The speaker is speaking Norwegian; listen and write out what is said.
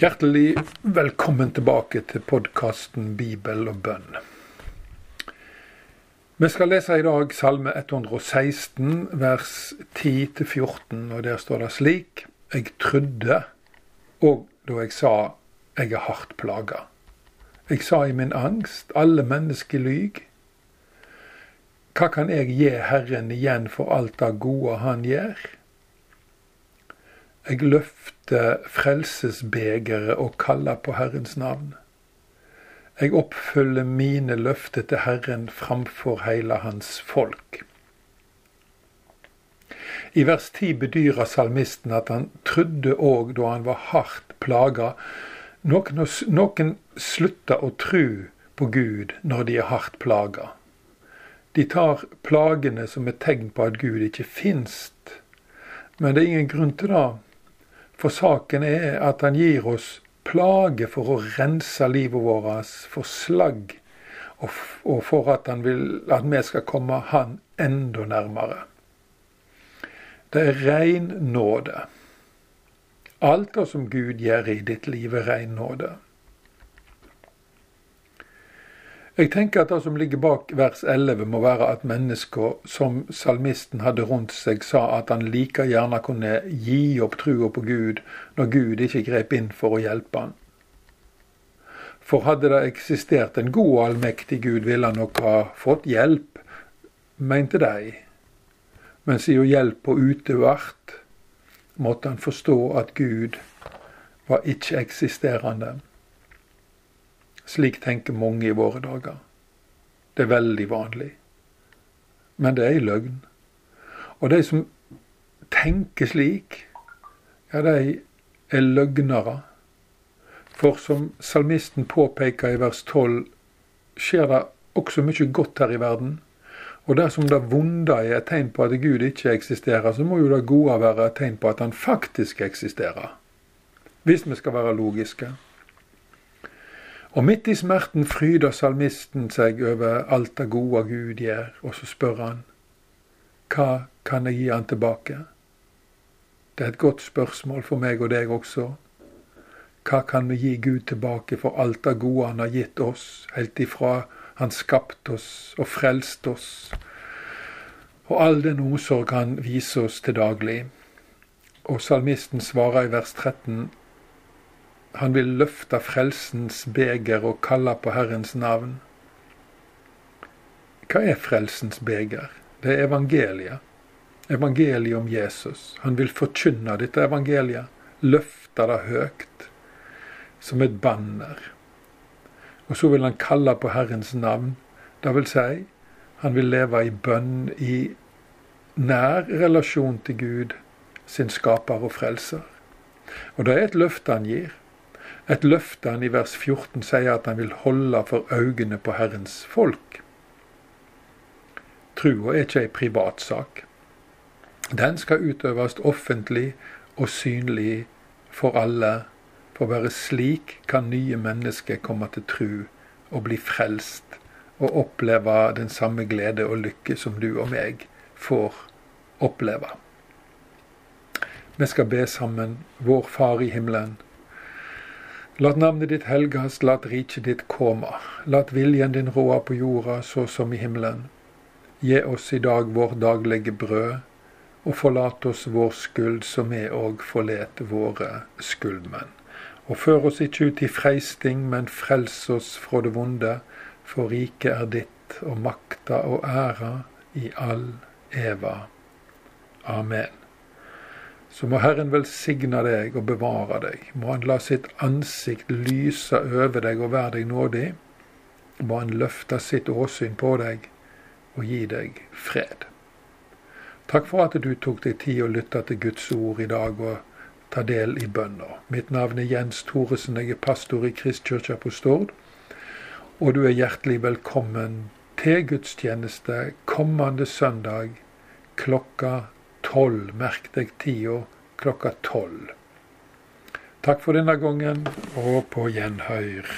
Hjertelig velkommen tilbake til podkasten Bibel og bønn. Vi skal lese i dag Salme 116, vers 10-14, og der står det slik Jeg trudde, og da jeg sa jeg er hardt plaga. Jeg sa i min angst, alle mennesker lyg. Hva kan jeg gi Herren igjen for alt det gode Han gjør? Jeg løfter frelsesbegeret og kaller på Herrens navn. Jeg oppfyller mine løfter til Herren framfor hele Hans folk. I vers 10 bedyrer salmisten at han trodde òg da han var hardt plaga. Noen, noen slutter å tru på Gud når de er hardt plaga. De tar plagene som et tegn på at Gud ikke finst. Men det er ingen grunn til det. For saken er at han gir oss plage for å rense livet vårt for slagg, og for at han vil at vi skal komme han enda nærmere. Det er rein nåde. Alt det som Gud gjør i ditt liv, er rein nåde. Jeg tenker at det som ligger bak vers 11 må være at mennesker som salmisten hadde rundt seg, sa at han like gjerne kunne gi opp trua på Gud når Gud ikke grep inn for å hjelpe han. For hadde det eksistert en god og allmektig Gud, ville han nok ha fått hjelp, mente de. Men siden hjelpa utevart, måtte han forstå at Gud var ikke-eksisterende. Slik tenker mange i våre dager. Det er veldig vanlig. Men det er ei løgn. Og de som tenker slik, ja, de er løgnere. For som salmisten påpeker i vers 12, skjer det også mye godt her i verden. Og dersom det vonde er et tegn på at Gud ikke eksisterer, så må jo det gode være et tegn på at han faktisk eksisterer. Hvis vi skal være logiske. Og midt i smerten fryder salmisten seg over alt det gode Gud gjør, og så spør han, hva kan jeg gi han tilbake? Det er et godt spørsmål for meg og deg også. Hva kan vi gi Gud tilbake for alt det gode han har gitt oss, helt ifra han skapte oss og frelste oss, og all den omsorg han viser oss til daglig? Og salmisten svarer i vers 13, han vil løfte frelsens beger og kalle på Herrens navn. Hva er frelsens beger? Det er evangeliet. Evangeliet om Jesus. Han vil forkynne dette evangeliet. Løfte det høyt. Som et banner. Og så vil han kalle på Herrens navn. Det vil si, han vil leve i bønn, i nær relasjon til Gud, sin skaper og frelser. Og det er et løfte han gir. Et løfte han i vers 14 sier at han vil holde for øynene på Herrens folk. Trua er ikke ei privatsak. Den skal utøves offentlig og synlig for alle. For bare slik kan nye mennesker komme til tru og bli frelst og oppleve den samme glede og lykke som du og meg får oppleve. Vi skal be sammen. Vår Far i himmelen. Lat navnet ditt helgas, lat riket ditt komme. Lat viljen din råa på jorda så som i himmelen. Gi oss i dag vår daglige brød, og forlat oss vår skyld, som vi òg forlet våre skyldmenn. Og før oss ikke ut i freisting, men frels oss fra det vonde, for riket er ditt, og makta og æra i all eva. Amen så må Herren velsigne deg og bevare deg. Må Han la sitt ansikt lyse over deg og være deg nådig. Må Han løfte sitt åsyn på deg og gi deg fred. Takk for at du tok deg tid å lytte til Guds ord i dag og ta del i bønna. Mitt navn er Jens Thoresen, jeg er pastor i Kristkirka på Stord. Og du er hjertelig velkommen til gudstjeneste kommende søndag klokka tolv. Merk deg tida klokka tolv. Takk for denne gangen, og på gjenhør.